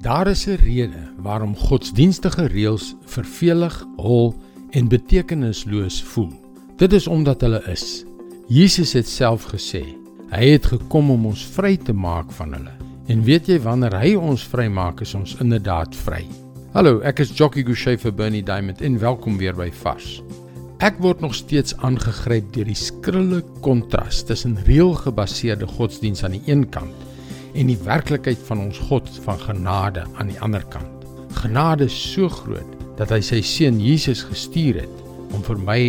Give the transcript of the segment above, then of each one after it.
Daar is 'n rede waarom godsdienstige reëls vervelig, hol en betekenisloos voel. Dit is omdat hulle is. Jesus het self gesê, hy het gekom om ons vry te maak van hulle. En weet jy wanneer hy ons vrymaak, is ons inderdaad vry. Hallo, ek is Jockey Gouchee vir Bernie Diamond en welkom weer by Vars. Ek word nog steeds aangegryp deur die skrille kontras tussen reëlgebaseerde godsdiens aan die een kant en die werklikheid van ons God van genade aan die ander kant. Genade is so groot dat hy sy seun Jesus gestuur het om vir my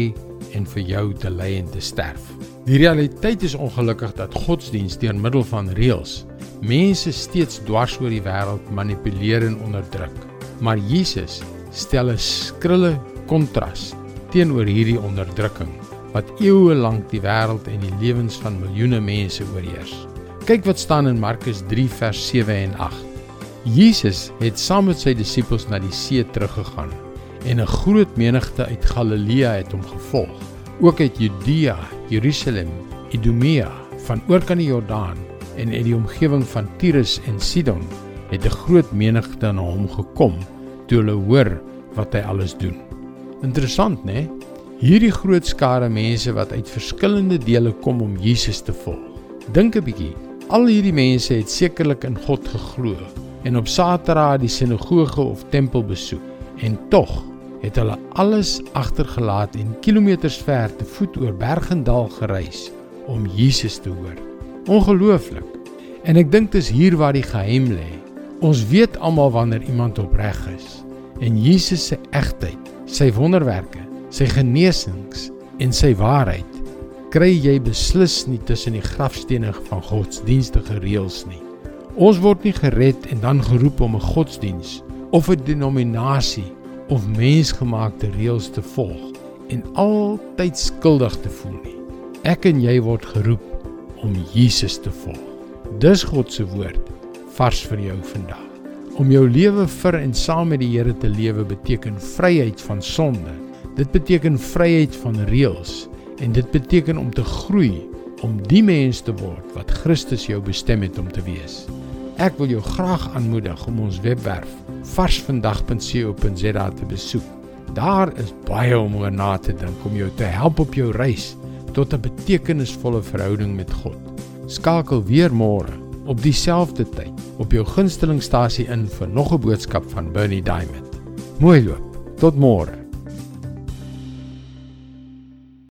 en vir jou te ly en te sterf. Die realiteit is ongelukkig dat godsdiens deur middel van reëls mense steeds dwars oor die wêreld manipuleer en onderdruk. Maar Jesus stel 'n skrille kontras teenoor hierdie onderdrukking wat eeue lank die wêreld en die lewens van miljoene mense oorheers. Kyk wat staan in Markus 3 vers 7 en 8. Jesus het saam met sy disippels na die see teruggegaan en 'n groot menigte uit Galilea het hom gevolg, ook uit Judea, Jerusalem, Idumea, van oorkant die Jordaan en uit die omgewing van Tyrus en Sidon het 'n groot menigte na hom gekom toe hulle hoor wat hy alles doen. Interessant, né? Hierdie groot skare mense wat uit verskillende dele kom om Jesus te volg. Dink 'n bietjie, Al hierdie mense het sekerlik in God geglo en op Saterdag die sinagoge of tempel besoek en tog het hulle alles agtergelaat en kilometers ver te voet oor berg en dal gereis om Jesus te hoor. Ongelooflik. En ek dink dis hier waar die geheim lê. Ons weet almal wanneer iemand opreg is en Jesus se egtheid, sy wonderwerke, sy genesings en sy waarheid kry jy beslis nie tussen die grafstene van godsdienstige reëls nie. Ons word nie gered en dan geroep om 'n godsdiens of 'n denominasie of mensgemaakte reëls te volg en altyd skuldig te voel nie. Ek en jy word geroep om Jesus te volg. Dis God se woord vars vir jou vandag. Om jou lewe vir en saam met die Here te lewe beteken vryheid van sonde. Dit beteken vryheid van reëls en dit beteken om te groei om die mens te word wat Christus jou bestem het om te wees. Ek wil jou graag aanmoedig om ons webwerf varsvandag.co.za te besoek. Daar is baie om oor na te dink om jou te help op jou reis tot 'n betekenisvolle verhouding met God. Skakel weer môre op dieselfde tyd op jou gunstelingstasie in vir nog 'n boodskap van Bernie Diamond. Mooi loop. Tot môre.